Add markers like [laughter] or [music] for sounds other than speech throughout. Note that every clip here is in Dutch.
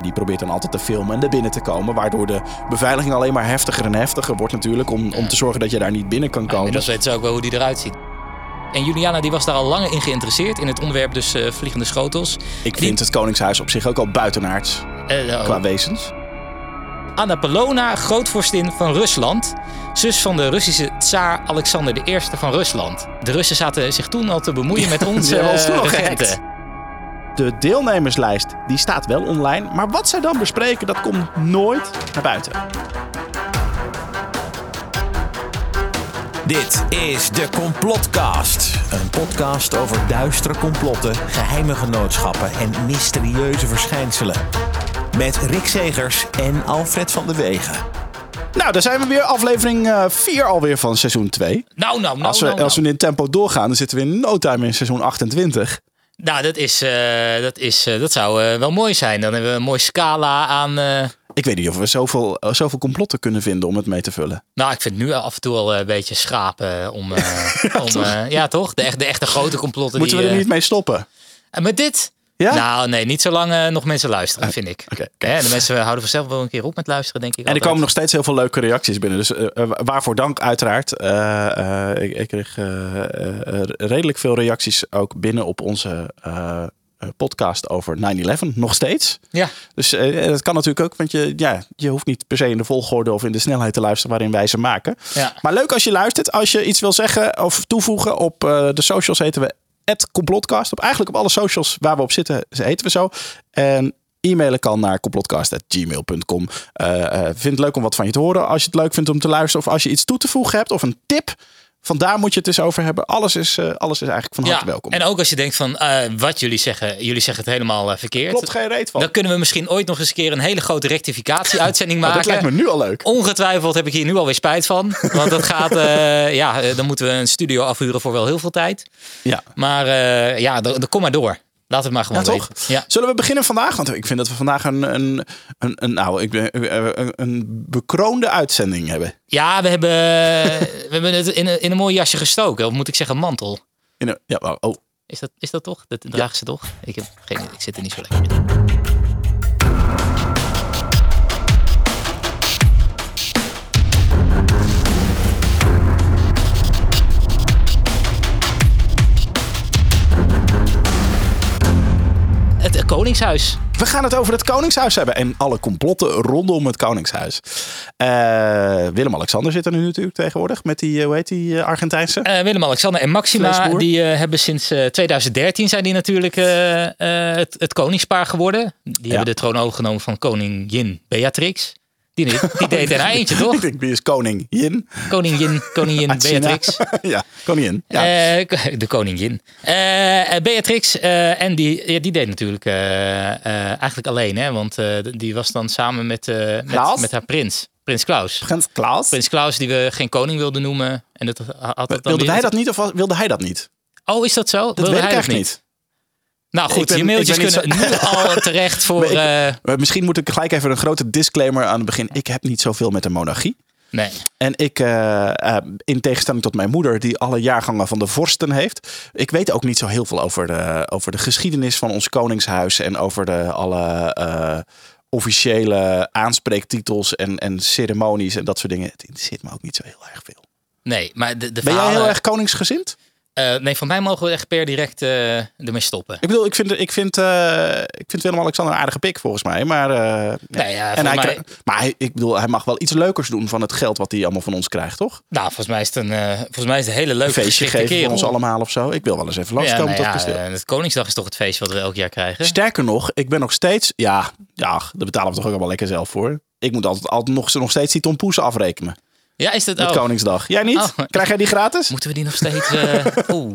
Die probeert dan altijd te filmen en er binnen te komen. Waardoor de beveiliging alleen maar heftiger en heftiger wordt natuurlijk. Om, om te zorgen dat je daar niet binnen kan komen. inmiddels weten ze ook wel hoe die eruit ziet. En Juliana die was daar al langer in geïnteresseerd. In het onderwerp dus eh, vliegende schotels. Ik vind het Koningshuis op zich ook al buitenaards Eh, oh. qua wezens. Anna Polona, grootvorstin van Rusland. Zus van de Russische tsaar Alexander I van Rusland. De Russen zaten zich toen al te bemoeien [laughs] met onze hebben ons regenten. De deelnemerslijst die staat wel online. Maar wat zij dan bespreken, dat komt nooit naar buiten. Dit is de Complotcast. Een podcast over duistere complotten, geheime genootschappen en mysterieuze verschijnselen. Met Rick Zegers en Alfred van de Wegen. Nou, daar zijn we weer. Aflevering 4 alweer van seizoen 2. Nou, nou, nou, als, we, nou, als we nou. in tempo doorgaan, dan zitten we in no time in seizoen 28. Nou, dat, is, eh, dat, is, eh, dat zou eh, wel mooi zijn. Dan hebben we een mooie scala aan... Ik weet niet of we zoveel, zoveel complotten kunnen vinden om het mee te vullen. Nou, ik vind het nu af en toe al een beetje schapen om... eh, [laughs] om eh, ja, toch? De, echt, de echte grote complotten. Moeten we er niet mee stoppen? En met dit? Ja? Nou, nee, niet zolang eh, nog mensen luisteren, vind ik. Hè, de mensen houden vanzelf wel een keer op met luisteren, denk ik. En er komen nog steeds heel veel leuke reacties binnen. Dus eh, eh, waarvoor dank uiteraard. Ik, ik kreeg redelijk veel reacties ook binnen op onze podcast over 9-11. Nog steeds. Ja, Dus dat kan natuurlijk ook. Want je, ja, je hoeft niet per se in de volgorde of in de snelheid te luisteren waarin wij ze maken. ja. Maar leuk als je luistert. Als je iets wil zeggen of toevoegen op de socials heten we complotcast. Op eigenlijk op alle socials waar we op zitten heten we zo. En e-mailen kan naar complotcast.gmail.com. Eh eh, vind het leuk om wat van je te horen. Als je het leuk vindt om te luisteren of als je iets toe te voegen hebt of een tip. Vandaar moet je het dus over hebben. Alles is, eh, alles is eigenlijk van ja. harte welkom. En ook als je denkt van eh, wat jullie zeggen, jullie zeggen het helemaal eh, verkeerd. Klopt geen reet van. Dan kunnen we misschien ooit nog eens een keer een hele grote rectificatie-uitzending Nou, maken. dat lijkt me nu al leuk. Ongetwijfeld heb ik hier nu alweer spijt van. Want dat gaat, ja, dan moeten we een studio afhuren voor wel heel veel tijd. Ja. Maar ja, dan dan kom maar door. Laat het maar gewoon Ja, toch? weten. Ja. Zullen we beginnen vandaag? Want ik vind dat we vandaag een, een, een, een, nou, ik ben, een, een bekroonde uitzending hebben. Ja, we hebben, [laughs] we hebben het in een, in een mooi jasje gestoken. Of moet ik zeggen mantel. In een, ja, oh, Is dat, is dat toch? Dat dragen ze toch? Ik, heb geen, ik zit er niet zo lekker in. Koningshuis. We gaan het over het Koningshuis hebben en alle complotten rondom het Koningshuis. Eh, Willem-Alexander zit er nu natuurlijk tegenwoordig met die, eh, hoe heet die, eh, Argentijnse? Willem-Alexander en Maxima, Vleesboer. die hebben sinds eh, 2013 zijn die natuurlijk het, het koningspaar geworden. Die hebben de troon overgenomen van koningin Beatrix. Die, niet, die deed er een eentje, [laughs] toch? Ik denk, wie is koningin? Koningin, koningin. Beatrix. [laughs] ja, koningin. Ja. Eh, de koningin. Eh, Beatrix, en die, ja, die deed natuurlijk eigenlijk alleen, hè? Want die was dan samen met, met, met haar prins, Prins Klaus. Prins Klaus. Prins Klaus, die we geen koning wilden noemen. En dat had het dan Wilde hij dat niet of was- wilde hij dat niet? Oh, is dat zo? Dat Wilde weet ik hij eigenlijk niet. Nou goed, ben- je mailtjes kunnen nu [laughs] al terecht voor... Ik- eh, Eh, misschien moet ik gelijk even een grote disclaimer aan het begin. Ik heb niet zoveel met de monarchie. nee. En ik, eh, in tegenstelling tot mijn moeder, die alle jaargangen van de vorsten heeft. Ik weet ook niet zo heel veel over de, over de geschiedenis van ons koningshuis. En over de, alle officiële aanspreektitels en, en ceremonies en dat soort dingen. Het interesseert me ook niet zo heel erg veel. Nee, maar de, de Ben jij heel erg koningsgezind? Eh, nee, van mij mogen we echt per direct eh, ermee stoppen. Ik bedoel, ik vind, ik vind, eh, ik vind Willem-Alexander een aardige pik volgens mij. Maar, Nee, ja, en hij mij- maar hij, ik bedoel, hij mag wel iets leukers doen van het geld wat hij allemaal van ons krijgt, toch? Nou, volgens mij is het een, volgens mij is het een hele leuke Een feestje geven voor kerel. ons allemaal of zo. Ik wil wel eens even Ja, langskomen nou tot ja, kasteel. het Koningsdag is toch het feest wat we elk jaar krijgen? Sterker nog, ik ben nog steeds. Ja, ja, daar betalen we toch ook allemaal lekker zelf voor. Ik moet altijd, altijd nog, nog steeds die tompoes afrekenen. Ja, is dat Met oh, Koningsdag. Jij niet? Oh. Krijg jij die gratis? Moeten we die nog steeds... eh [laughs] Oeh.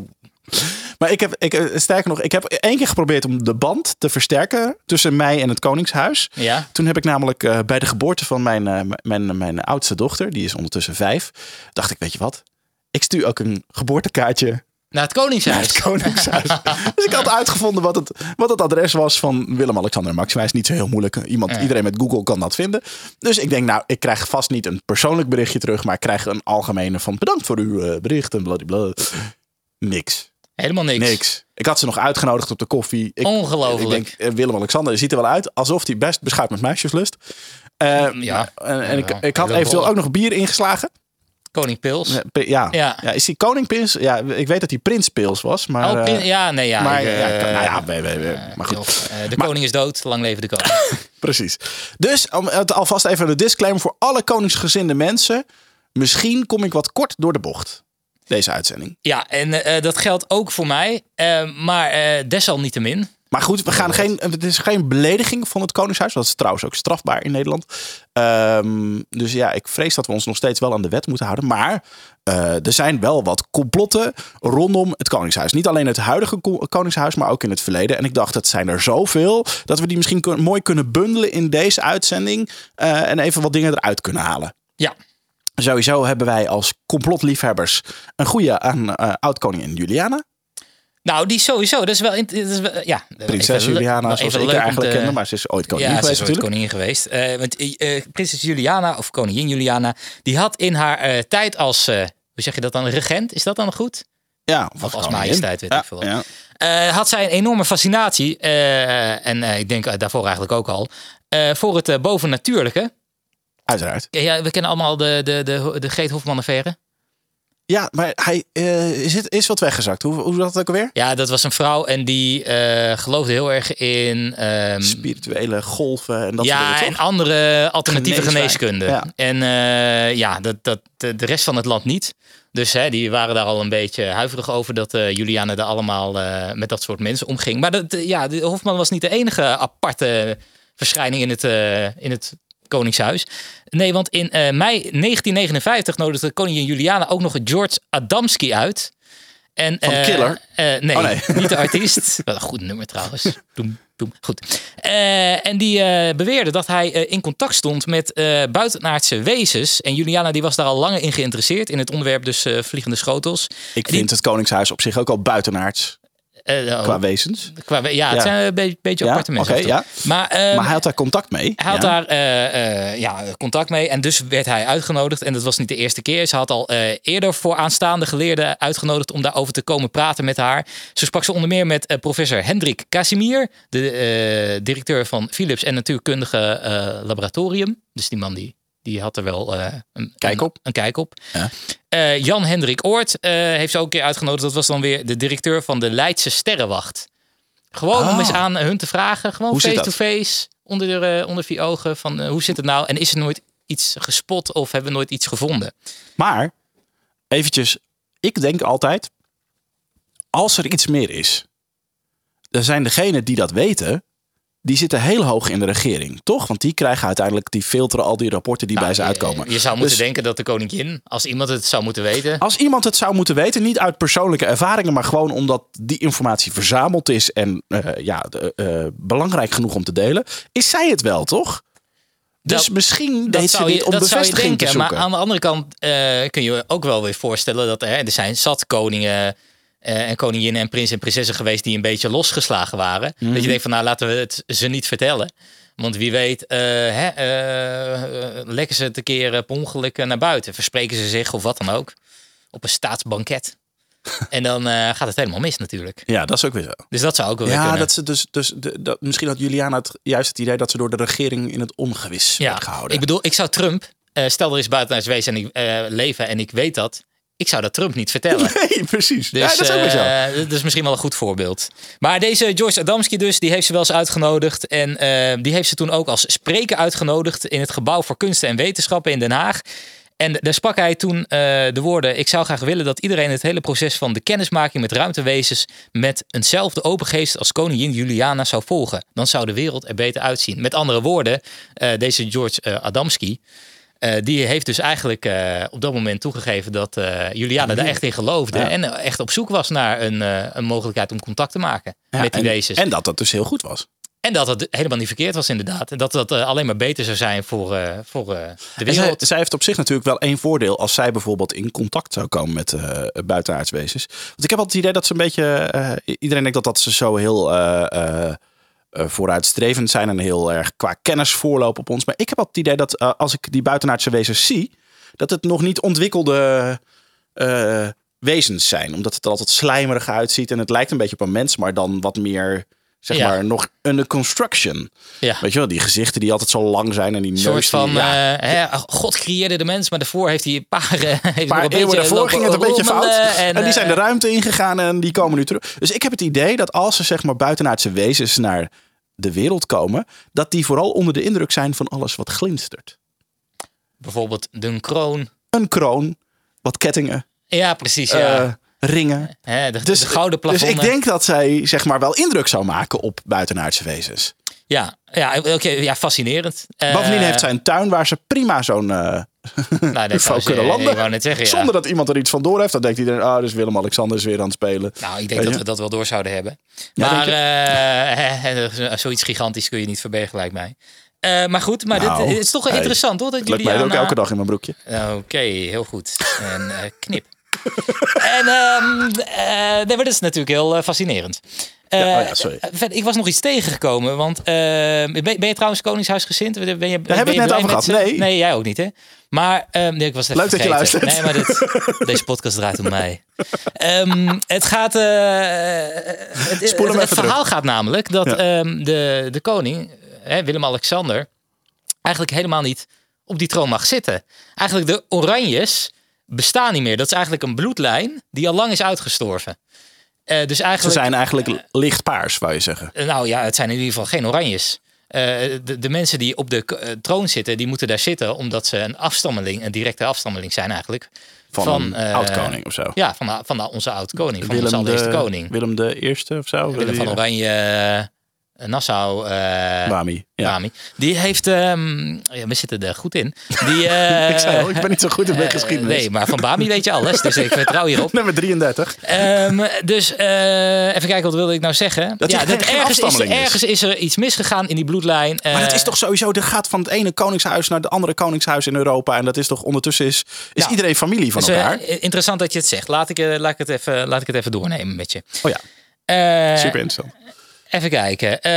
Maar ik heb, ik, eh, sterker nog, ik heb één keer geprobeerd om de band te versterken tussen mij en het Koningshuis. Ja? Toen heb ik namelijk eh, bij de geboorte van mijn, mijn, mijn oudste dochter, die is ondertussen vijf, dacht ik, weet je wat? Ik stuur ook een geboortekaartje Naar het Koningshuis. naar het Koningshuis. [laughs] dus ik had uitgevonden wat het, wat het adres was van Willem-Alexander en Maxima. Is niet zo heel moeilijk. Iemand, Iedereen met Google kan dat vinden. Dus ik denk, nou, ik krijg vast niet een persoonlijk berichtje terug, maar ik krijg een algemene van bedankt voor uw eh, bericht en bladibla. Niks. Helemaal niks. Niks. Ik had ze nog uitgenodigd op de koffie. Ik, Ongelooflijk. Ik denk, eh, Willem-Alexander ziet er wel uit alsof hij best beschuit met meisjes lust. Eh, Ja. En, en ik, Ja, ik had eventueel ook nog bier ingeslagen. Koning Pils. Ja, Ja. Ja. Is die koning Pils? Ja, ik weet dat hij prins Pils was. Maar, oh, eh, pin- ja, nee, ja. maar ik, ja, eh, nou ja, we- we- we- maar goed. Eh, de koning is dood, lang leven de [laughs] koning. Precies. Dus om alvast even een disclaimer voor alle koningsgezinde mensen. Misschien kom ik wat kort door de bocht. Deze uitzending. ja, en eh, dat geldt ook voor mij. Eh, maar eh, desalniettemin. Maar goed, we gaan geen, het is geen belediging van het Koningshuis. Dat is trouwens ook strafbaar in Nederland. Ehm, dus ja, ik vrees dat we ons nog steeds wel aan de wet moeten houden. Maar eh, er zijn wel wat complotten rondom het Koningshuis. Niet alleen het huidige ko- Koningshuis, maar ook in het verleden. En ik dacht, het zijn er zoveel dat we die misschien kun- mooi kunnen bundelen in deze uitzending. eh, en even wat dingen eruit kunnen halen. Ja, Sowieso hebben wij als complotliefhebbers een goede aan eh, oud-koningin Juliana. Nou die sowieso. Dat is wel... in- Dat is wel ja, Prinses even Juliana, zoals ik eigenlijk te- kende. Maar ze is ooit koningin Ja, ze is geweest ooit natuurlijk. koningin geweest. Eh, want eh, eh, prinses Juliana, of koningin Juliana, die had in haar tijd als, hoe zeg je dat dan, regent, is dat dan goed? Ja, Of als majesteit, weet ja, ik veel. Ja. Eh, had zij een enorme fascinatie, en ik denk daarvoor eigenlijk ook al, voor het bovennatuurlijke. Uiteraard. Ja, we kennen allemaal de, de, de, de Geet Hofman affaire. Ja, maar hij eh, is, het, is wat weggezakt. Hoe, hoe zat het ook alweer? Ja, dat was een vrouw en die eh, geloofde heel erg in... ehm, Spirituele golven en dat soort ja, dingen, en andere alternatieve geneeskunde. Ja. En eh, ja, dat, dat, de, rest van het land niet. Dus hè, die waren daar al een beetje huiverig over dat Juliana er allemaal met dat soort mensen omging. Maar dat, ja, de Hofman was niet de enige aparte verschijning in het, in het Koningshuis. Nee, want in eh, mei 1959 nodigde koningin Juliana ook nog George Adamski uit. En, Van eh, Killer? eh, nee, Oh, nee. [laughs] niet de [laughs] artiest. Wat een goed nummer trouwens. [laughs] Doem, doem. Goed. En die beweerde dat hij in contact stond met buitenaardse wezens. En Juliana die was daar al langer in geïnteresseerd. In het onderwerp dus vliegende schotels. Ik vind het Koningshuis op zich ook al buitenaards Eh, oh, qua wezens. qua ja, het zijn een beetje, beetje Ja, aparte mensen. ja. Maar, ehm, maar hij had daar contact mee. hij had daar eh, eh, ja, contact mee en dus werd hij uitgenodigd. En dat was niet de eerste keer. Ze had al eerder voor aanstaande geleerden uitgenodigd om daarover te komen praten met haar. Zo sprak ze onder meer met professor Hendrik Casimir, de directeur van Philips en Natuurkundige Laboratorium. Dus die man die, die had er wel eh, een, Kijk op. Een, een kijk op. Ja. Eh, Jan Hendrik Oort eh, heeft ze ook een keer uitgenodigd. Dat was dan weer de directeur van de Leidse Sterrenwacht. Gewoon om Ah. eens aan hun te vragen. Gewoon face-to-face. Onder, de, onder vier ogen. Van hoe zit het nou? En is er nooit iets gespot of hebben we nooit iets gevonden? Maar, eventjes, ik denk altijd, als er iets meer is, dan zijn degenen die dat weten, die zitten heel hoog in de regering, toch? Want die krijgen uiteindelijk, die filteren al die rapporten die bij ze Nou, uitkomen. Je, je zou moeten Dus- denken dat de koningin, als iemand het zou moeten weten. Als iemand het zou moeten weten, niet uit persoonlijke ervaringen, maar gewoon omdat die informatie verzameld is en eh, ja, eh, belangrijk genoeg om te delen, is zij het wel, toch? Dus Dat- misschien deed ze zou je, dit om dat zou je denken. Maar aan de andere kant eh, kun je ook wel weer voorstellen dat hè, er zijn zat koningen eh, en koninginnen en prins en prinsessen geweest die een beetje losgeslagen waren. Mhm. Dat je denkt van nou laten we het ze niet vertellen. Want wie weet, eh, hè, eh, lekken ze het een keer per ongeluk naar buiten. Verspreken ze zich of wat dan ook. Op een staatsbanket. [laughs] en dan gaat het helemaal mis natuurlijk. Ja, dat is ook weer zo. Dus dat zou ook wel weer Ja, kunnen. dat ze dus, dus de, dat, misschien had Juliana het, juist het idee dat ze door de regering in het ongewis werd gehouden. Ik bedoel, ik zou Trump, stel er is buitenaards wezen en ik leven en ik weet dat. Ik zou dat Trump niet vertellen. [laughs] nee, precies. Dus ja, dat is ook weer zo. eh, dat is misschien wel een goed voorbeeld. Maar deze George Adamski dus, die heeft ze wel eens uitgenodigd. En eh, die heeft ze toen ook als spreker uitgenodigd in het Gebouw voor Kunsten en Wetenschappen in Den Haag. En daar sprak hij toen eh, de woorden: Ik zou graag willen dat iedereen het hele proces van de kennismaking met ruimtewezens met eenzelfde open geest als koningin Juliana zou volgen. Dan zou de wereld er beter uitzien. Met andere woorden, deze George Adamski. Eh, die heeft dus eigenlijk eh, op dat moment toegegeven dat eh, Juliana daar echt in geloofde. Ja. En echt op zoek was naar een, een mogelijkheid om contact te maken Ja, met die en, wezens. En dat dat dus heel goed was. En dat het helemaal niet verkeerd was, inderdaad. En dat dat alleen maar beter zou zijn voor, voor de En zij, wereld. zij heeft op zich natuurlijk wel één voordeel als zij bijvoorbeeld in contact zou komen met eh buitenaardswezens. Want ik heb altijd het idee dat ze een beetje. iedereen denkt dat, dat ze zo heel eh, vooruitstrevend zijn en heel erg qua kennis voorlopen op ons. Maar ik heb altijd het idee dat eh, als ik die buitenaardse wezens zie, dat het nog niet ontwikkelde. eh, wezens zijn. Omdat het er altijd slijmerig uitziet. En het lijkt een beetje op een mens, maar dan wat meer, zeg Ja. maar, nog een construction. Ja. Weet je wel, die gezichten die altijd zo lang zijn en die neus. soort van, die, ja, eh, hè, God creëerde de mens, maar daarvoor heeft hij een paar, eh, heeft een nog paar een eeuwen daarvoor ging het een beetje fout. En, die eh, zijn de ruimte ingegaan en die komen nu terug. Dus ik heb het idee dat als ze zeg maar buitenaardse wezens naar de wereld komen, dat die vooral onder de indruk zijn van alles wat glinstert. Bijvoorbeeld de kroon. Een kroon, wat kettingen, Ja, precies. Ja. Eh, ringen. De, Dus, de gouden dus plafonnen. ik denk dat zij zeg maar wel indruk zou maken op buitenaardse wezens. Ja, ja, oké, ja fascinerend. Eh, Bovendien heeft zij een tuin waar ze prima zo'n eh [laughs] nou, [laughs] UFO kunnen landen. Ik zeggen, ja. Zonder dat iemand er iets van door heeft. Dan denkt iedereen, ah, dus Willem-Alexander is weer aan het spelen. Nou, ik denk dat we dat wel door zouden hebben. Ja, maar eh, [laughs] hè, zoiets gigantisch kun je niet verbergen, lijkt mij. Eh, maar goed, maar Nou, dit, het is toch wel hey, interessant, hoor? Dat Het mij ook elke dag in mijn broekje. Oké, heel goed. En eh, knip. En ehm eh, nee, maar dat is natuurlijk heel eh, fascinerend. Ja, oh ja, sorry. eh, verder, ik was nog iets tegengekomen, want eh, ben, ben je trouwens Koningshuisgezind? Ben je, ben je Daar hebben we het net over gehad. Nee. Nee, jij ook niet, hè? Maar ehm, nee, ik was Leuk dat je vergeten. luistert. Nee, maar dit, [laughs] deze podcast draait om mij. Ehm, het gaat. het, het, verhaal gaat namelijk dat Ja. ehm, de, de koning, Willem-Alexander, eigenlijk helemaal niet op die troon mag zitten. Eigenlijk de Oranjes bestaan niet meer. Dat is eigenlijk een bloedlijn die al lang is uitgestorven. Eh, dus Ze eigenlijk, zijn eigenlijk lichtpaars, wou je zeggen. eh, nou ja, het zijn in ieder geval geen Oranjes. Eh, de, de mensen die op de troon zitten, die moeten daar zitten omdat ze een afstammeling, een directe afstammeling zijn eigenlijk. Van, een eh, oud-koning of zo. Ja, van, van onze oud-koning, van onze Willem allereerste de, koning. Willem de Eerste of zo. Willem van Oranje, Nassau, eh Wami. Ja. Wami. Die heeft, ehm, ja, we zitten er goed in. Die, [laughs] eh, Ik zei al, ik ben niet zo goed in mijn eh, geschiedenis. nee, maar van Bami weet je alles, dus ik vertrouw hierop. [laughs] Nummer 33. Ehm, dus eh, even kijken, wat wilde ik nou zeggen? Dat ja, dat ergens, is, ergens is er iets misgegaan in die bloedlijn. Maar het Eh, is toch sowieso, er gaat van het ene koningshuis naar het andere koningshuis in Europa. En dat is toch ondertussen is, is Ja. iedereen familie van dus, eh, elkaar. interessant dat je het zegt. Laat ik, eh, laat, ik het even, laat ik het even doornemen met je. Oh ja, Eh, super interessant. Even kijken. Eh,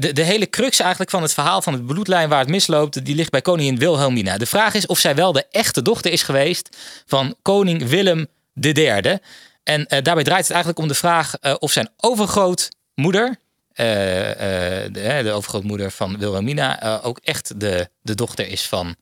de, de hele crux eigenlijk van het verhaal van het bloedlijn waar het misloopt, die ligt bij koningin Wilhelmina. De vraag is of zij wel de echte dochter is geweest van koning Willem III. En eh, daarbij draait het eigenlijk om de vraag eh, of zijn overgrootmoeder, de, de overgrootmoeder van Wilhelmina, ook echt de, de dochter is van,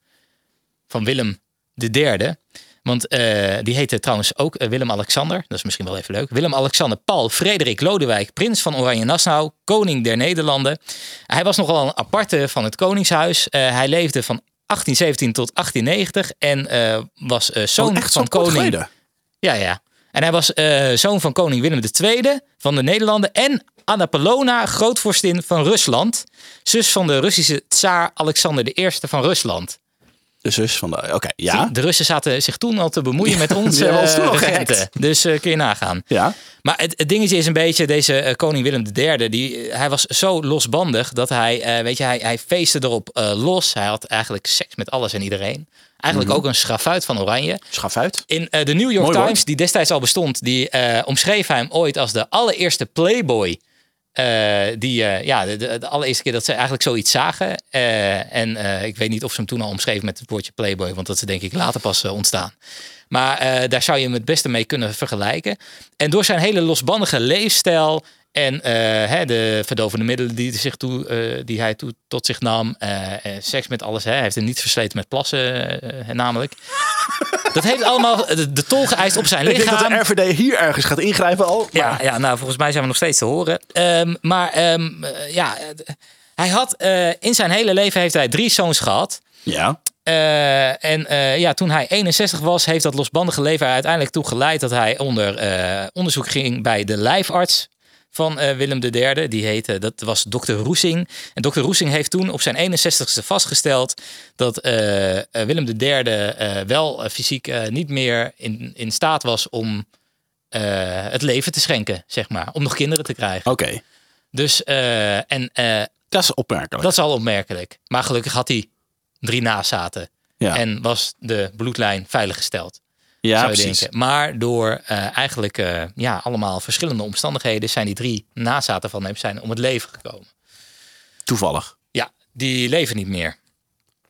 van Willem III. Want eh, die heette trouwens ook eh, Willem-Alexander. Dat is misschien wel even leuk. Willem-Alexander Paul Frederik Lodewijk, prins van Oranje-Nassau, koning der Nederlanden. Hij was nogal een aparte van het koningshuis. Eh, hij leefde van 1817 tot 1890 en was zoon Oh, van koning. Ja, ja. En hij was zoon van koning Willem II van de Nederlanden en Anna Polona, grootvorstin van Rusland. Zus van de Russische tsaar Alexander I van Rusland. De zus van de... Oké, ja. De Russen zaten zich toen al te bemoeien met [laughs] ons toen regenten. gehackt. Dus eh, kun je nagaan. Ja. Maar het, het dingetje is een beetje, deze eh, koning Willem III, die, eh, hij was zo losbandig dat hij, eh, weet je, hij, hij feestte erop eh, los. Hij had eigenlijk seks met alles en iedereen. Eigenlijk ook een schafuit van Oranje. Schaf uit. In eh, de New York Mooi woord. Times, die destijds al bestond, die eh, omschreef hij hem ooit als de allereerste playboy. Eh, die, eh, ja, de, allereerste keer dat ze eigenlijk zoiets zagen. Eh, en ik weet niet of ze hem toen al omschreven met het woordje playboy, want dat is denk ik later pas ontstaan. Maar daar zou je hem het beste mee kunnen vergelijken. En door zijn hele losbandige leefstijl en hè, de verdovende middelen die, zich toe, die hij toe, tot zich nam, seks met alles, hè, hij heeft er niet versleten met plassen, namelijk. Dat heeft allemaal de, de tol geëist op zijn Ik denk lichaam. dat de RVD hier ergens gaat ingrijpen al. Ja, maar- ja, nou, volgens mij zijn we nog steeds te horen. Ehm, maar ehm, eh, ja, eh, hij had eh, in zijn hele leven heeft hij drie zoons gehad. ja. En ja, toen hij 61 was, heeft dat losbandige leven er uiteindelijk toe geleid dat hij onder onderzoek ging bij de lijfarts van eh, Willem III. Die heette, dat was dokter Roesing. En dokter Roesing heeft toen op zijn 61ste vastgesteld dat eh, eh, Willem III eh, wel fysiek niet meer in, in staat was om het leven te schenken, zeg maar. Om nog kinderen te krijgen. Oké. Dus, en Dat is opmerkelijk. dat is al opmerkelijk. Maar gelukkig had hij drie nazaten. ja. En was de bloedlijn veiliggesteld, ja, precies. denken. Maar door eh, eigenlijk eh, ja, allemaal verschillende omstandigheden... zijn die drie nazaten van hem zijn om het leven gekomen. Toevallig. Ja, die leven niet meer.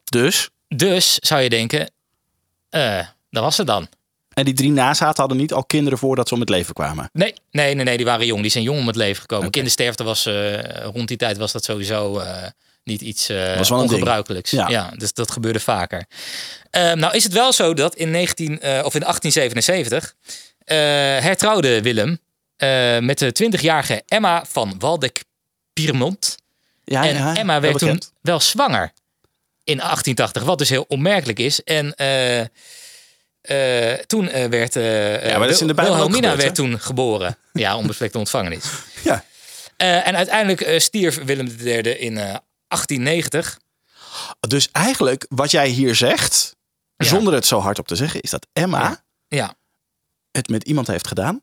Dus, Dus zou je denken, eh dat was het dan. En die drie nazaten hadden niet al kinderen voordat ze om het leven kwamen. Nee, nee, nee, nee, die waren jong. Die zijn jong om het leven gekomen. Oké. Kindersterfte was rond die tijd was dat sowieso niet iets eh Was wel ongebruikelijks. Ja. Ja. dus dat gebeurde vaker. Ehm, nou is het wel zo dat in 19 eh, of in 1877 eh, hertrouwde Willem met de 20-jarige Emma van Waldeck-Pyrmont. Ja, en ja, Emma werd toen wel zwanger in 1880, wat dus heel opmerkelijk is. En toen werd eh Ja, maar dat is in de Bijbel ook Wilhelmina gebeurd, werd toen geboren. Ja, onbevlekte [laughs] ontvangenis. Ja. En uiteindelijk stierf Willem III in 1890. Dus eigenlijk, wat jij hier zegt, Ja. zonder het zo hard op te zeggen, is dat Emma Ja. Ja, het met iemand heeft gedaan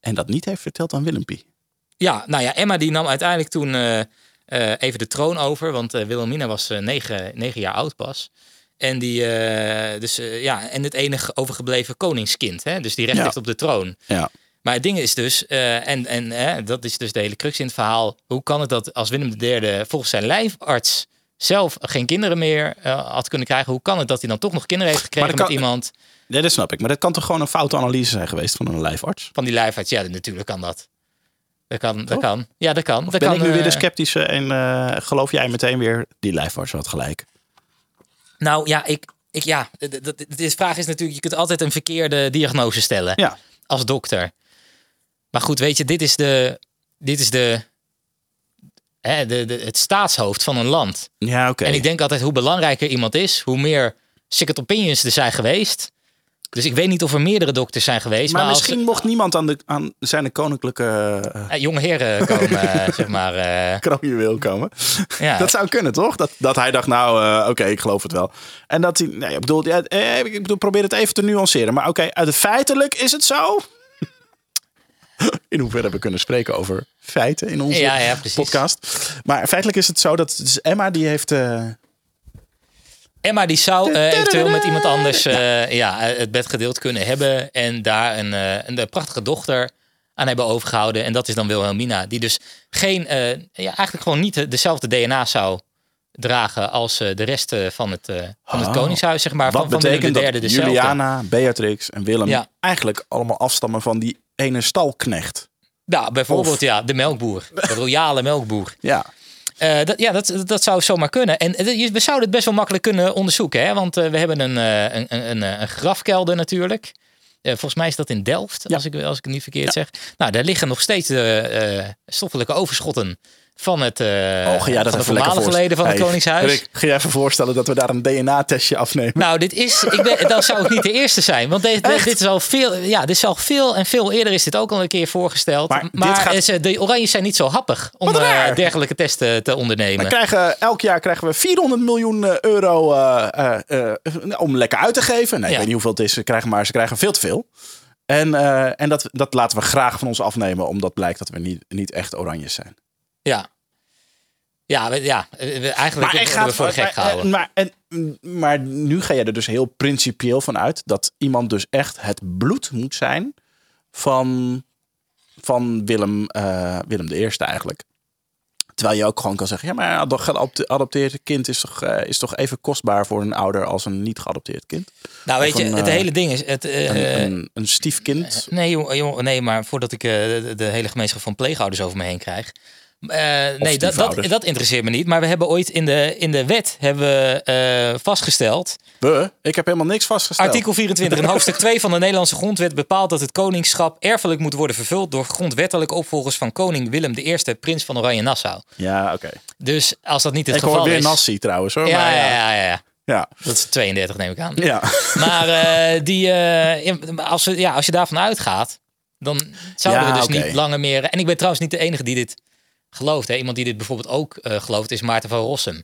en dat niet heeft verteld aan Willempie. ja nou ja, Emma die nam uiteindelijk toen eh, eh, even de troon over. Want eh, Wilhelmina was negen, negen jaar oud pas. En, die, dus, ja, en het enige overgebleven koningskind. Hè? Dus die recht Ja. heeft op de troon. Ja. Maar het ding is dus, eh, en, en hè, dat is dus de hele crux in het verhaal. Hoe kan het dat als Willem III volgens zijn lijfarts zelf geen kinderen meer eh, had kunnen krijgen? Hoe kan het dat hij dan toch nog kinderen heeft gekregen met iemand Ja, dat snap ik. Maar dat kan toch gewoon een foute analyse zijn geweest van een lijfarts? van die lijfarts? Ja, natuurlijk kan dat. Dat kan, dat kan. Ja, dat kan. Of dat ben kan, ik nu weer de eh, sceptische en geloof jij meteen weer die lijfarts had gelijk? Nou ja, ik, ik, ja de, de, de, de vraag is natuurlijk, je kunt altijd een verkeerde diagnose stellen Ja. als dokter. Maar goed, weet je, dit is de, dit is de, hè, de, de, het staatshoofd van een land. Ja, oké. En ik denk altijd, hoe belangrijker iemand is, hoe meer second opinions er zijn geweest. Dus ik weet niet of er meerdere dokters zijn geweest. Maar, Maar, als misschien mocht niemand aan, de, aan zijn koninklijke uh, eh, jonge heren [laughs] komen, eh, zeg maar. eh, kroonjuweel komen. ja. Dat zou kunnen, toch? Dat, dat hij dacht, nou, eh, oké, ik geloof het wel. En dat hij, nee, ik bedoel, ja, eh, ik bedoel, probeer het even te nuanceren. Maar oké, uit het feitelijk is het zo. [laughs] In hoeverre we kunnen spreken over feiten in onze Ja, podcast. Maar feitelijk is het zo dat dus Emma die heeft... eh, Emma die zou eh, eventueel met iemand anders eh, ja. het bed gedeeld kunnen hebben. En daar een, een, prachtige dochter aan hebben overgehouden. En dat is dan Wilhelmina. Die dus geen, ja, eigenlijk gewoon niet dezelfde DNA zou dragen als de rest van het, van het Oh. koningshuis. Zeg maar, wat van, van betekent III dat dezelfde. Juliana, Beatrix en Willem Ja. eigenlijk allemaal afstammen van die ene stalknecht. Ja, bijvoorbeeld Of- ja, de melkboer. De royale melkboer. [laughs] Ja, Eh, dat, ja, dat, dat zou zomaar kunnen. En eh, we zouden het best wel makkelijk kunnen onderzoeken. Hè? Want eh, we hebben een, een, een, een, grafkelder natuurlijk. Volgens mij is dat in Delft, Ja. als, ik, als ik het niet verkeerd zeg. Nou, daar liggen nog steeds de stoffelijke overschotten van het, eh oh, jij dat van de voormalige leden van het Hey, Koningshuis. Rick, ga je even voorstellen dat we daar een DNA-testje afnemen? Nou, dit is, ik ben, dan zou ik niet de eerste zijn. Want deze, Echt? dit is al veel, ja, dit is al veel en veel eerder is dit ook al een keer voorgesteld. Maar Maar, dit gaat- eh, ze- de Oranjes zijn niet zo happig om eh, dergelijke testen te ondernemen. We krijgen, elk jaar krijgen we 400 miljoen eh, euro eh, eh, eh, om lekker uit te geven. Nee, ik Ja. weet niet hoeveel het is. Ze krijgen, maar ze krijgen veel te veel. En, eh, en dat, dat laten we graag van ons afnemen, omdat blijkt dat we niet, niet echt oranjes zijn. Ja. Ja, ja, we- eigenlijk worden we voor gek maar, gehouden. maar, en, maar nu ga je er dus heel principieel van uit dat iemand dus echt het bloed moet zijn van, van Willem, eh, Willem I eigenlijk. Terwijl je ook gewoon kan zeggen, ja, maar een geadopteerd kind is toch, eh, is toch even kostbaar voor een ouder als een niet geadopteerd kind? nou, weet je, het eh, hele ding is... Het, eh, Een, een, een stiefkind. nee, jongen, nee, maar voordat ik eh, de, de hele gemeenschap van pleegouders over me heen krijg... Eh, nee, dat, dat, dat interesseert me niet. Maar we hebben ooit in de, in de wet hebben we, eh, vastgesteld... We? Ik heb helemaal niks vastgesteld. Artikel 24 in hoofdstuk 2 van de Nederlandse grondwet bepaalt dat het koningschap erfelijk moet worden vervuld door grondwettelijke opvolgers van koning Willem I, prins van Oranje-Nassau. Ja, oké. Dus als dat niet het Ik geval hoor weer is... Nassi trouwens hoor. ja, maar ja, ja, ja, ja. ja. Dat is 32 neem ik aan. ja. Maar eh, die, ja, als, we, ja, als je daarvan uitgaat, dan zouden Ja, we dus niet langer meer... En ik ben trouwens niet de enige die dit gelooft. Hè. Iemand die dit bijvoorbeeld ook eh, gelooft is Maarten van Rossum,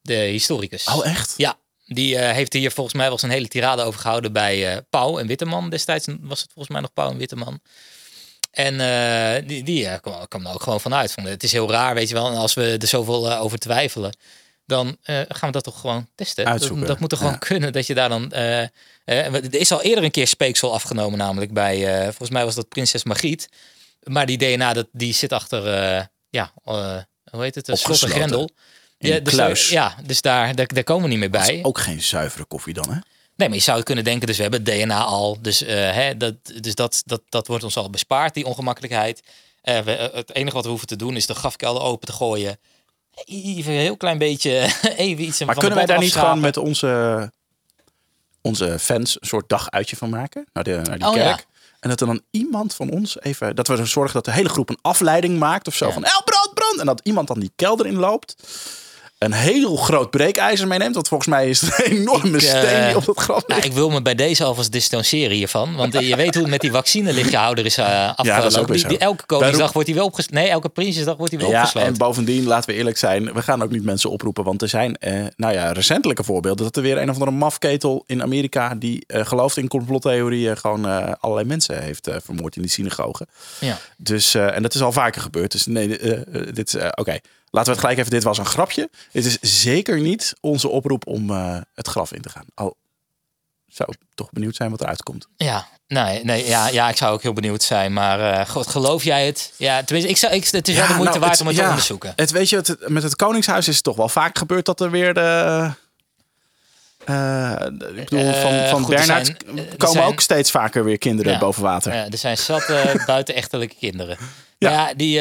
de historicus. Oh, echt? Ja, die eh, heeft hier volgens mij wel een hele tirade over gehouden bij eh Pauw en Witteman. Destijds was het volgens mij nog Pauw en Witteman. En die, die kwam, kwam er ook gewoon vanuit. Van, het is heel raar, weet je wel. En als we er zoveel over twijfelen, dan gaan we dat toch gewoon testen. Uitzoeken, Dat, dat moet toch gewoon ja. kunnen dat je daar dan... er is al eerder een keer speeksel afgenomen, namelijk bij... volgens mij was dat prinses Margriet. Maar die DNA, dat, die zit achter... ja, eh, hoe heet het? Een slot en grendel. In Ja, dus, kluis. ja, dus daar, daar, daar komen we niet meer Dat bij. is ook geen zuivere koffie dan, hè? Nee, maar je zou het kunnen denken, dus we hebben DNA al. Dus, eh, hè, dat, dus dat, dat, dat wordt ons al bespaard, die ongemakkelijkheid. Eh, we, het enige wat we hoeven te doen is de grafkelder open te gooien. Even een heel klein beetje, [laughs] even iets Maar van kunnen wij daar niet gewoon met onze, onze fans een soort daguitje van maken? Naar, de, naar die Oh, ja. En dat er dan iemand van ons even... Dat we zorgen dat de hele groep een afleiding maakt of zo. Ja. Van, El, brand, brand! En dat iemand dan die kelder inloopt. Een heel groot breekijzer meeneemt. Want volgens mij is het [laughs] een enorme Ik, eh, steen die op dat graf Nou, ik wil me bij deze alvast distancieren hiervan. Want eh, je weet hoe het met die vaccinelichthouder is uh, afgelopen. die, elke Koningsdag wordt hij wel opgesloten. Nee, elke Prinsjesdag wordt hij wel Ja, opgesloten. en bovendien, laten we eerlijk zijn, we gaan ook niet mensen oproepen. Want er zijn, eh, nou ja, recentelijke voorbeelden. Dat er weer een of andere mafketel in Amerika die eh, gelooft in complottheorieën. gewoon eh, allerlei mensen heeft eh, vermoord in die synagoge. Ja. Dus, eh, en dat is al vaker gebeurd. Dus nee, eh, eh, dit is, eh, oké. Laten we het gelijk even, dit was een grapje. Dit is zeker niet onze oproep om eh, het graf in te gaan. Al zou ik toch benieuwd zijn wat eruit komt. Ja, nee, nee ja, ja, ik zou ook heel benieuwd zijn. Maar eh, god, geloof jij het? Ja, tenminste, ik zou, ik, het is wel de moeite nou, waard het- om het ja, te onderzoeken. Het, weet je, het, met het Koningshuis is het toch wel vaak gebeurd dat er weer de... eh, ik bedoel, van, van goed, er Bernhard zijn- er komen zijn- ook steeds vaker weer kinderen Ja. boven water. Ja, er zijn zat [laughs] buitenechtelijke kinderen. Ja, Ja. ja die,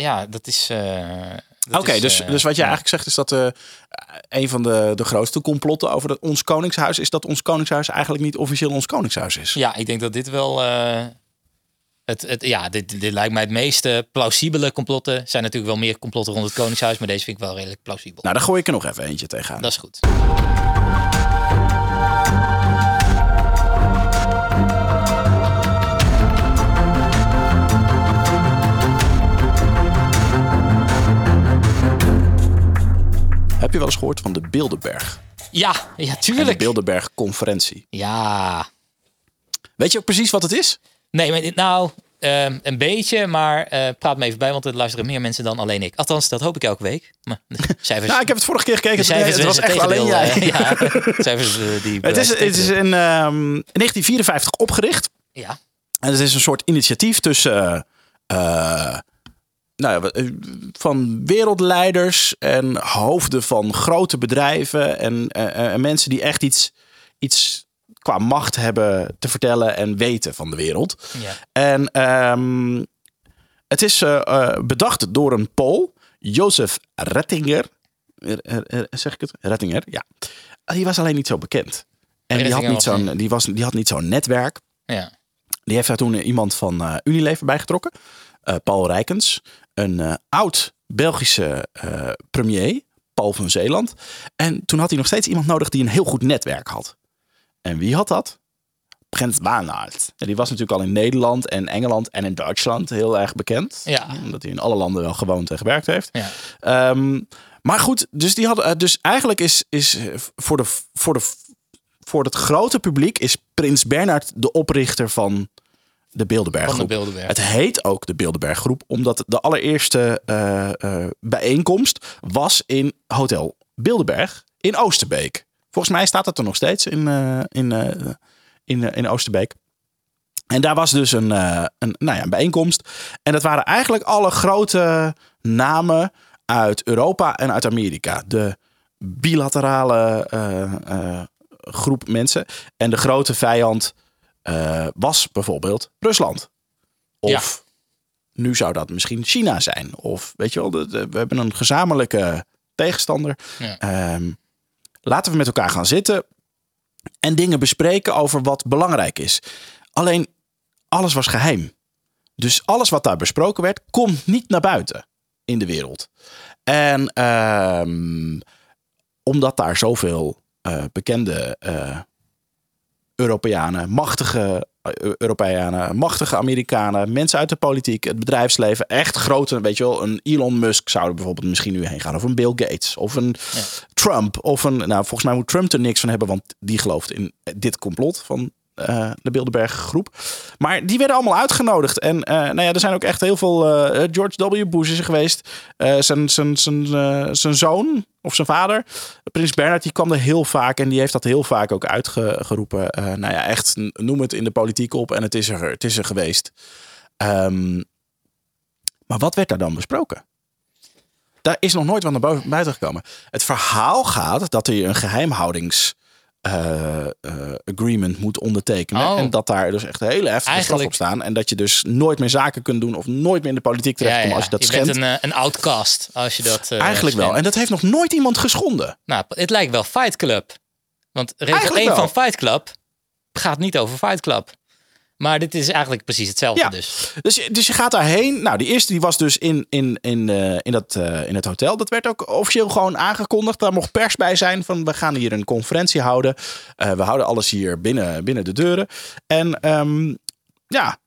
ja, dat is. Oké, dus, eh, dus wat je ja. eigenlijk zegt is dat eh, een van de, de grootste complotten over dat ons Koningshuis is dat ons Koningshuis eigenlijk niet officieel ons Koningshuis is. Ja, ik denk dat dit wel. eh, het, het, ja, dit, dit lijkt mij het meest eh, plausibele complotten. Er zijn natuurlijk wel meer complotten rond het Koningshuis, maar deze vind ik wel redelijk plausibel. Nou, daar gooi ik er nog even eentje tegenaan. Dat is goed. Heb je wel eens gehoord van de Bilderberg? Ja, ja, En de tuurlijk. Bilderberg conferentie. Ja. Weet je ook precies wat het is? Nee, maar nou, ehm, een beetje, maar eh, praat me even bij, want er luisteren meer mensen dan alleen ik. Althans, dat hoop ik elke week. Maar de [laughs] cijfers, Nou, ik heb het vorige keer gekeken. de cijfers het was echt alleen jij. [laughs] eh, ja, de cijfers die. Het is, het is in ehm, 1954 opgericht. Ja, En het is een soort initiatief tussen eh, nou ja, eh, van wereldleiders en hoofden van grote bedrijven en, eh, en mensen die echt iets, iets qua macht hebben te vertellen en weten van de wereld. ja. En ehm, het is eh, eh, bedacht door een Pool, Jozef Rettinger. Eh, eh, eh, zeg ik het? Rettinger, ja. Die was alleen niet zo bekend. En die had, niet zo'n, die, was, die had niet zo'n netwerk. ja. Die heeft daar toen iemand van eh, Unilever bijgetrokken. eh, Paul Rijkens. Een eh, oud Belgische eh, premier. Paul van Zeeland. En toen had hij nog steeds iemand nodig die een heel goed netwerk had. En wie had dat? Prins Bernhard. En die was natuurlijk al in Nederland en Engeland en in Duitsland heel erg bekend. Ja. Omdat hij in alle landen wel gewoond en gewerkt heeft. ja. Ehm, maar goed, dus, die hadden, eh, dus eigenlijk is, is eh, voor, de, voor, de, voor het grote publiek is Prins Bernhard de oprichter van de Bilderberg de. Het heet ook de Bilderberg groep, omdat de allereerste eh, eh, bijeenkomst was in Hotel Bilderberg in Oosterbeek. Volgens mij staat het er nog steeds in, eh, in, in, in Oosterbeek. En daar was dus een, een, nou ja, een bijeenkomst. En dat waren eigenlijk alle grote namen uit Europa en uit Amerika. De bilaterale groep mensen. En de grote vijand eh, was bijvoorbeeld Rusland. Of nu zou dat misschien China zijn. Of weet je wel, de- de- we hebben een gezamenlijke tegenstander. Ja. Ehm, laten we met elkaar gaan zitten en dingen bespreken over wat belangrijk is. Alleen alles was geheim. Dus alles wat daar besproken werd, komt niet naar buiten in de wereld. En ehm, omdat daar zoveel eh, bekende eh, Europeanen, machtige eh, Europeanen, machtige Amerikanen, mensen uit de politiek, het bedrijfsleven, echt grote, weet je wel, een Elon Musk zou er bijvoorbeeld misschien nu heen gaan, of een Bill Gates, of een Trump, of een, nou volgens mij moet Trump er niks van hebben, want die gelooft in dit complot van eh, de Bilderberg groep. Maar die werden allemaal uitgenodigd. En eh, nou ja, er zijn ook echt heel veel. eh, George W. Bush is er geweest. Zijn, zijn, zijn, zijn zoon of zijn vader, Prins Bernhard, die kwam er heel vaak. En die heeft dat heel vaak ook uitgeroepen. Nou ja, echt noem het in de politiek op. En het is er, het is er geweest. Ehm, maar wat werd daar dan besproken? Daar is nog nooit wat naar buiten gekomen. Het verhaal gaat dat er een geheimhoudings eh, eh, agreement moet ondertekenen. Oh. En dat daar dus echt hele heftige Eigenlijk- op staan. En dat je dus nooit meer zaken kunt doen of nooit meer in de politiek terechtkomt als je dat je schendt. bent een, eh, een outcast als je dat Eigenlijk wel. En dat heeft nog nooit iemand geschonden. Nou, het lijkt wel Fight Club. Want regel Eigenlijk 1 wel. van Fight Club gaat niet over Fight Club. Maar dit is eigenlijk precies hetzelfde Ja. dus. Dus, je- dus je gaat daarheen. Nou, die eerste die was dus in, in, in, eh, in, dat, eh, in het hotel. Dat werd ook officieel gewoon aangekondigd. Daar mocht pers bij zijn van we gaan hier een conferentie houden. Eh, we houden alles hier binnen, binnen de deuren. En ehm, ja,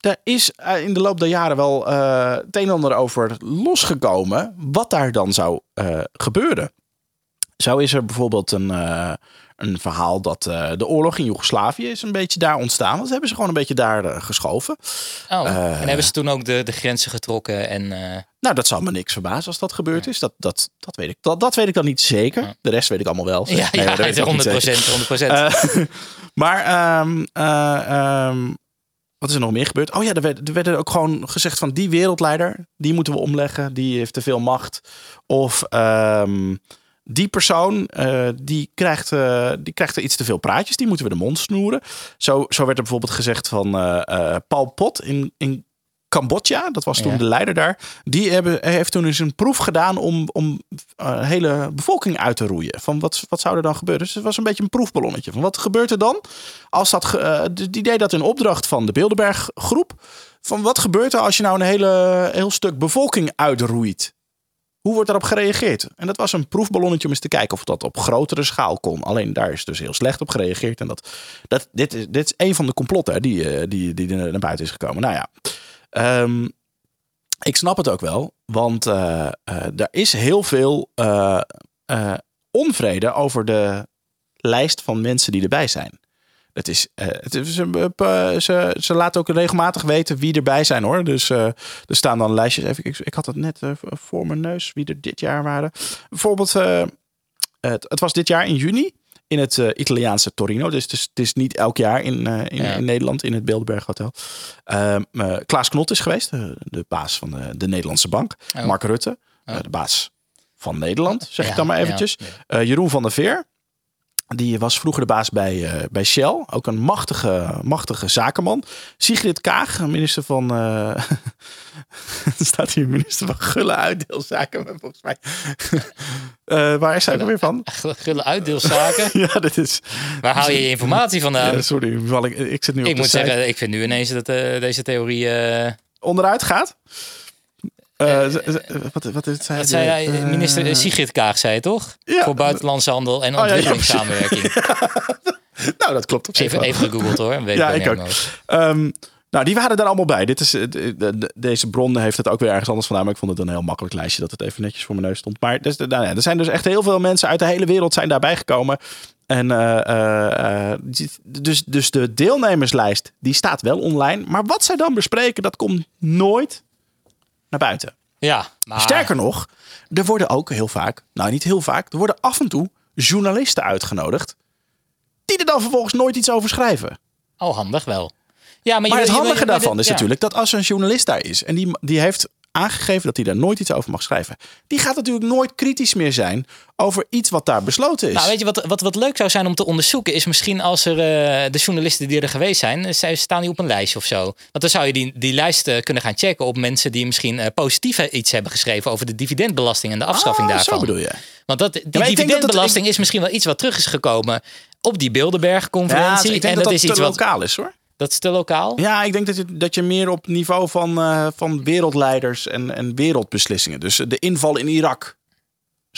er is in de loop der jaren wel eh, het een en ander over losgekomen. Wat daar dan zou gebeuren. Zo is er bijvoorbeeld een, een verhaal dat eh, de oorlog in Joegoslavië is een beetje daar ontstaan. Want ze hebben ze gewoon een beetje daar eh, geschoven. Oh, Eh. en hebben ze toen ook de, de grenzen getrokken en... eh, Nou, dat zal me niks verbazen als dat gebeurd is. Dat, dat, dat, weet ik, dat, dat weet ik dan niet zeker. De rest weet ik allemaal wel. ja, Nee, ja, dat niet 100 zeker. 100% Eh, [laughs] maar ehm, eh, ehm, wat is er nog meer gebeurd? Oh ja, er werd, er werd ook gewoon gezegd van die wereldleider, die moeten we omleggen. Die heeft te veel macht. Of ehm, die persoon, eh, die, krijgt, eh, die krijgt er iets te veel praatjes. Die moeten we de mond snoeren. Zo, zo werd er bijvoorbeeld gezegd van eh Paul Pot in, in Cambodja. Dat was toen Ja. de leider daar. Die hebben, heeft toen eens een proef gedaan om, om hele bevolking uit te roeien. Van wat, wat zou er dan gebeuren? Dus het was een beetje een proefballonnetje. Van wat gebeurt er dan? Als dat, die deed dat in opdracht van de Bilderberg groep. Van wat gebeurt er als je nou een hele, heel stuk bevolking uitroeit? Hoe wordt daarop gereageerd? En dat was een proefballonnetje om eens te kijken of dat op grotere schaal kon. Alleen daar is dus heel slecht op gereageerd. En dat, dat, dit, is, dit is een van de complotten die, eh, die, die er naar buiten is gekomen. Nou ja, Ehm, ik snap het ook wel. Want eh, er is heel veel onvrede over de lijst van mensen die erbij zijn. Het is, eh, het is, ze, eh, ze, ze laten ook regelmatig weten wie erbij zijn hoor. Dus eh, er staan dan lijstjes. Even, ik, ik had het net voor mijn neus wie er dit jaar waren. Bijvoorbeeld, het, het was dit jaar in juni in het Italiaanse Torino. Dus het is, het is niet elk jaar in, in, Ja. in Nederland in het Bilderberg Hotel. Ehm, eh, Klaas Knot is geweest, de, baas van de, de Nederlandse Bank. Oh. Mark Rutte, Oh. de baas van Nederland, zeg Ja, ik dan maar eventjes. ja. Jeroen van der Veer. Die was vroeger de baas bij, eh, bij Shell. Ook een machtige, machtige zakenman. Sigrid Kaag, minister van... eh, [laughs] staat hier minister van Gulle Uitdeelzaken. Volgens mij. [laughs] Eh, waar is hij er weer van? Gulle uitdeelzaken. [laughs] Ja, dit is... Waar haal je je informatie vandaan? Ja, sorry, ik, ik zit nu op ik moet zeggen, ik vind nu ineens dat deze theorie... Onderuit gaat. Eh, z- wat, wat is zei zei hij? hij? Minister Eh, Sigrid Kaag zei het, toch? ja. Voor buitenlandse handel en ja, ja, ontwikkelingssamenwerking. [laughs] nou, dat klopt op zich even, wel. even gegoogeld hoor. Weet Ja, ik ook. Ehm, nou, die waren daar allemaal bij. Dit is, eh, de- de- deze bron heeft het ook weer ergens anders vandaan. Maar ik vond het een heel makkelijk lijstje dat het even netjes voor mijn neus stond. Maar dus, nou er zijn dus echt heel veel mensen uit de hele wereld zijn daarbij gekomen. En eh, eh, eh, dus, dus de deelnemerslijst die staat wel online. Maar wat zij dan bespreken, dat komt nooit naar buiten. Ja, maar... Sterker nog, er worden ook heel vaak, nou niet heel vaak, er worden af en toe journalisten uitgenodigd. Die er dan vervolgens nooit iets over schrijven. Oh, handig wel. Ja, maar, het handige je- daarvan is ja. natuurlijk dat als een journalist daar is en die, die heeft aangegeven dat hij daar nooit iets over mag schrijven, die gaat natuurlijk nooit kritisch meer zijn over iets wat daar besloten is. Nou, weet je wat, wat, wat leuk zou zijn om te onderzoeken, is misschien als er eh, de journalisten die er geweest zijn, eh, zij staan die op een lijstje of zo. Want dan zou je die, die lijst eh, kunnen gaan checken op mensen die misschien positief iets hebben geschreven over de dividendbelasting en de afschaffing Ah, daarvan. Zo bedoel je. Want dat, die dat dividendbelasting is misschien wel iets wat terug is gekomen op die Bilderberg-conferentie. denk en dat dat, is te iets wat. lokaal is hoor. Dat is te lokaal. Ja, ik denk dat je, dat je meer op niveau van, eh, van wereldleiders en, en wereldbeslissingen. Dus de inval in Irak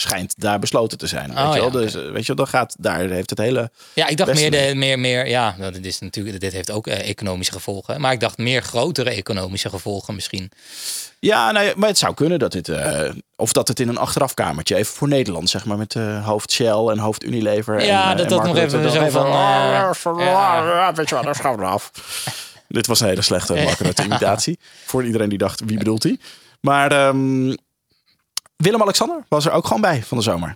schijnt daar besloten te zijn. Weet Oh, je wel? ja, Dus eh, weet je wel, dan gaat daar heeft het hele. Ja, ik dacht meer, mee. de, meer, meer, ja, dat is natuurlijk, dit heeft ook eh, economische gevolgen. Maar ik dacht meer grotere economische gevolgen misschien. Ja, nou ja, maar het zou kunnen dat dit. eh, of dat het in een achterafkamertje, even voor Nederland, zeg maar, met eh, hoofd Shell en hoofd Unilever. Ja, en, dat en dat nog even zo van, "Ah, ja, weet je wel, daar af. Dit was een hele slechte [laughs] imitatie. Voor iedereen die dacht, wie bedoelt hij? Maar ehm, Willem-Alexander was er ook gewoon bij van de zomer.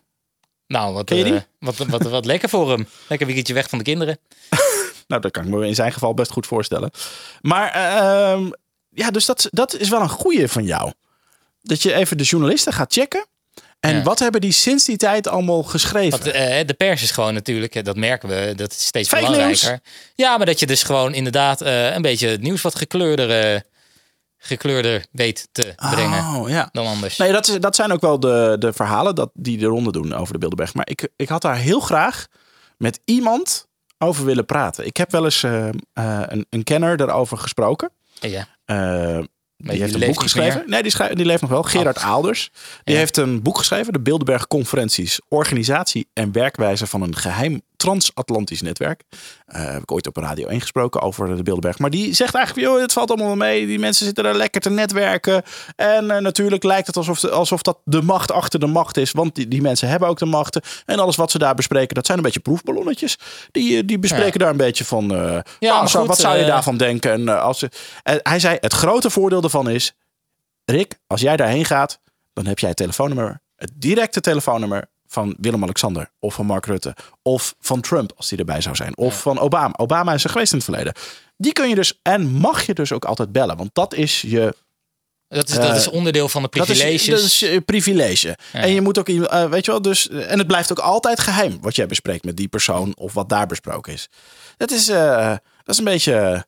Nou, wat, eh, wat, wat, wat, lekker voor hem. Lekker weekendje weg van de kinderen. [laughs] Nou, dat kan ik me in zijn geval best goed voorstellen. Maar ehm, ja, dus dat, dat is wel een goeie van jou. Dat je even de journalisten gaat checken. En Ja. wat hebben die sinds die tijd allemaal geschreven? Want eh, de pers is gewoon natuurlijk, eh, dat merken we, dat is steeds Fake belangrijker. Ja, maar dat je dus gewoon inderdaad een beetje het nieuws wat gekleurder, gekleurder weet te brengen Oh, ja. dan anders. Nee, dat, is, dat zijn ook wel de, de verhalen dat, die de ronde doen over de Bilderberg. Maar ik, ik had daar heel graag met iemand over willen praten. Ik heb wel eens eh, eh, een, een kenner daarover gesproken. Ja. Eh, die die heeft een boek geschreven. Nee, die, die leeft nog wel. Gerard Aalders. Die Ja. heeft een boek geschreven. De Bilderberg Conferenties. Organisatie en werkwijze van een geheim transatlantisch netwerk. Eh, heb ik ooit op Radio 1 gesproken over de Bilderberg. Maar die zegt eigenlijk, joh, het valt allemaal wel mee. Die mensen zitten daar lekker te netwerken. En eh, natuurlijk lijkt het alsof, alsof dat de macht achter de macht is. Want die, die mensen hebben ook de machten. En alles wat ze daar bespreken, dat zijn een beetje proefballonnetjes. Die, eh, die bespreken daar een beetje van, nou, maar zo- goed, wat zou je daarvan denken? En, als ze, en hij zei, het grote voordeel daarvan is... Rick, als jij daarheen gaat, dan heb jij het telefoonnummer, het directe telefoonnummer van Willem-Alexander of van Mark Rutte of van Trump als die erbij zou zijn of van Obama. Obama is er geweest in het verleden. Die kun je dus en mag je dus ook altijd bellen, want dat is je Dat is, dat is onderdeel van de dat is, dat is je privilege. En je moet ook, eh, weet je wel, dus en het blijft ook altijd geheim wat jij bespreekt met die persoon of wat daar besproken is. Dat is, eh, dat is een beetje eh,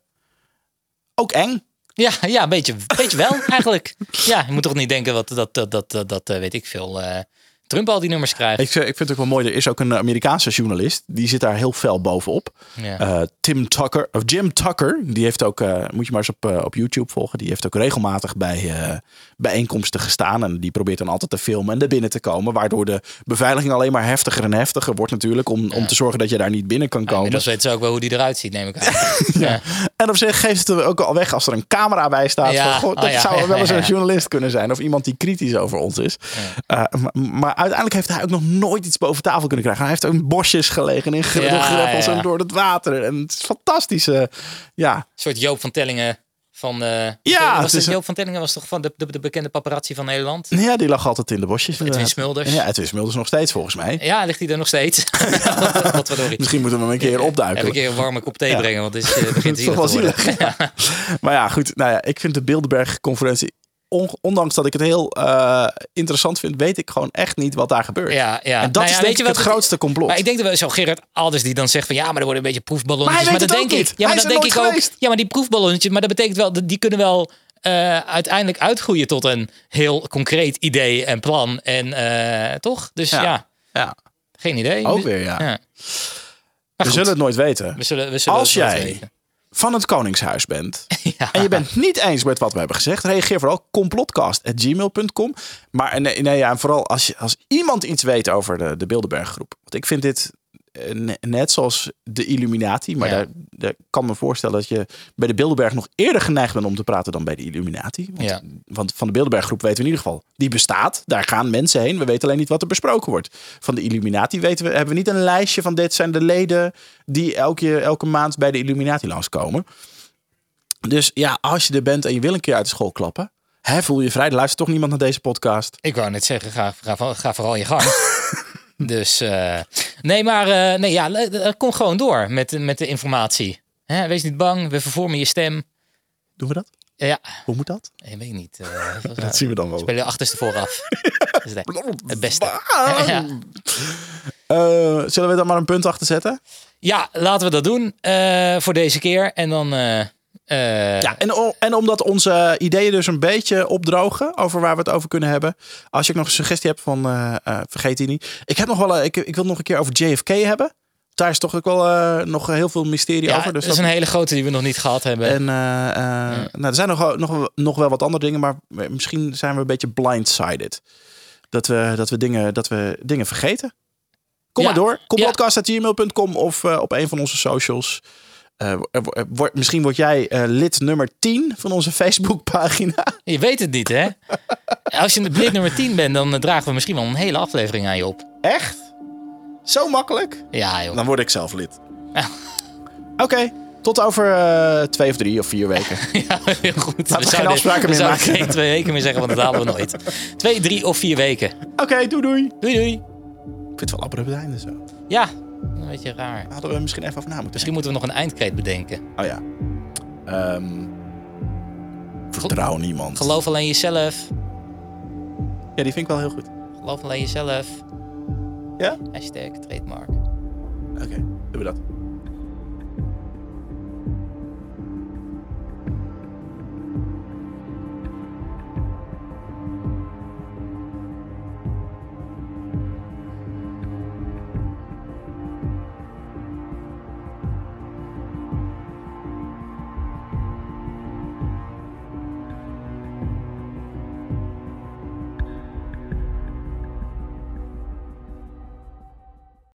ook eng. Ja, ja een beetje, beetje wel [laughs] eigenlijk. Ja, je moet toch niet denken dat, dat, dat, dat, dat, dat, eh, weet ik veel, eh, Trump al die nummers krijgt. Ik, eh, ik vind het ook wel mooi. Er is ook een Amerikaanse journalist. Die zit daar heel fel bovenop. Ja. Eh, Tim Tucker, of Jim Tucker. Die heeft ook, eh, moet je maar eens op, op YouTube volgen. Die heeft ook regelmatig bij bijeenkomsten gestaan. En die probeert dan altijd te filmen en er binnen te komen. Waardoor de beveiliging alleen maar heftiger en heftiger wordt natuurlijk. Om, om te zorgen dat je daar niet binnen kan komen. Inmiddels weten ze ook wel hoe die eruit ziet, neem ik aan. [laughs] ja. En op zich geeft het ook al weg als er een camera bij staat. Ja, van, goh, dat oh zou wel eens [laughs] een journalist kunnen zijn. Of iemand die kritisch over ons is. Maar, maar uiteindelijk heeft hij ook nog nooit iets boven tafel kunnen krijgen. Hij heeft ook in bosjes gelegen. In Ja, greppels ja. en door het water. En het is fantastisch. eh, ja. Een soort Joop van Tellingen van... eh Ja, was het het is- Joop van Tellingen was toch van de, de, de bekende paparazzi van Nederland? ja, die lag altijd in de bosjes. Edwin. Smulders. Ja, Edwin Smulders nog steeds volgens mij. Ja, ligt hij er nog steeds? [laughs] Wat verdorie. Misschien moeten we hem een keer opduiken. Even een keer een warme kop thee Ja. brengen, want het is, eh, begint [laughs] Het is wel te worden. zielig. [laughs] Maar ja, goed. Nou ja, ik vind de Bilderberg-conferentie... on- ondanks dat ik het heel eh, interessant vind... weet ik gewoon echt niet wat daar gebeurt. Ja, ja. En dat Nou is ja, weet je wat het het- grootste complot. Maar ik denk dat we zo Gerard Alders die dan zegt van ja, maar er worden een beetje proefballonnetjes. Maar dat denk ik. Ja, maar dat denk ik ook. Ja, maar die proefballonnetjes, maar dat betekent wel dat die kunnen wel eh, uiteindelijk uitgroeien tot een heel concreet idee en plan en eh, toch? Dus ja. Ja. ja. geen idee. Ook weer, ja. We zullen het nooit weten. we zullen, we zullen Als jij weten. Van het Koningshuis bent [laughs] Ja. en je bent niet eens met wat we hebben gezegd, reageer vooral complotcast.gmail.com. Maar nee, nee, ja, en vooral als, je, als iemand iets weet over de, de Bilderberg groep. Want ik vind dit net zoals de Illuminati, maar Ja. daar, daar kan me voorstellen dat je bij de Bilderberg nog eerder geneigd bent om te praten dan bij de Illuminati. Want, Ja. want van de Bilderberg groep weten we in ieder geval, die bestaat. Daar gaan mensen heen. We weten alleen niet wat er besproken wordt. Van de Illuminati weten we, hebben we niet een lijstje van dit zijn de leden die elke, elke maand bij de Illuminati langskomen. Dus ja, als je er bent en je wil een keer uit de school klappen, hè, voel je vrij. Er luistert toch niemand naar deze podcast. Ik wou net zeggen, ga, ga, ga vooral je gang. [laughs] dus eh, nee, maar eh, nee, ja, kom gewoon door met, met de informatie. Hè, wees niet bang, we vervormen je stem. Doen we dat? Ja, Hoe moet dat? ik weet niet. eh, [laughs] Dat zien we dan wel. spelen achterstevoren af. [laughs] Dat is het, het beste. [laughs] Ja. Zullen we dan maar een punt achter zetten? Ja, laten we dat doen voor deze keer. En dan. Eh, Ja, en, en omdat onze ideeën dus een beetje opdrogen over waar we het over kunnen hebben. Als je nog een suggestie hebt van eh, eh, vergeet die niet. Ik heb nog wel, ik, ik wil nog een keer over JFK hebben. Daar is toch ook wel nog heel veel mysterie ja, over. Dus dat is een hele grote die we nog niet gehad hebben. En nou, er zijn nog, wel- nog, nog wel wat andere dingen, maar misschien zijn we een beetje blindsided. Dat we, dat we, dingen, dat we dingen vergeten. Kom Ja. maar door. Complotcast.gmail.com of eh, op een van onze socials. Eh, er wordt- misschien word jij eh, lid nummer 10 van onze Facebookpagina. [laughs] Je weet het niet, hè? Als je lid nummer 10 bent, dan eh, dragen we misschien wel een hele aflevering aan je op. Echt? Zo makkelijk? Ja, joh. Dan word ik zelf lid. Oké, tot over eh, twee of drie of vier weken. [laughs] Ja, heel goed. geen zouden- afspraken we meer maken. geen twee weken meer zeggen, want dat halen we nooit. Twee, drie of vier weken. Oké, doei doei. Doei, doei. Ik vind het wel abrupt einde zo. Ja, een beetje raar. Hadden we misschien even over na moeten Misschien moeten we nog een eindkreet bedenken. Oh ja. Ehm vertrouw niemand. Geloof alleen jezelf. Ja, die vind ik wel heel goed. Geloof alleen jezelf. Ja? Hashtag trademark. Oké, doen we dat.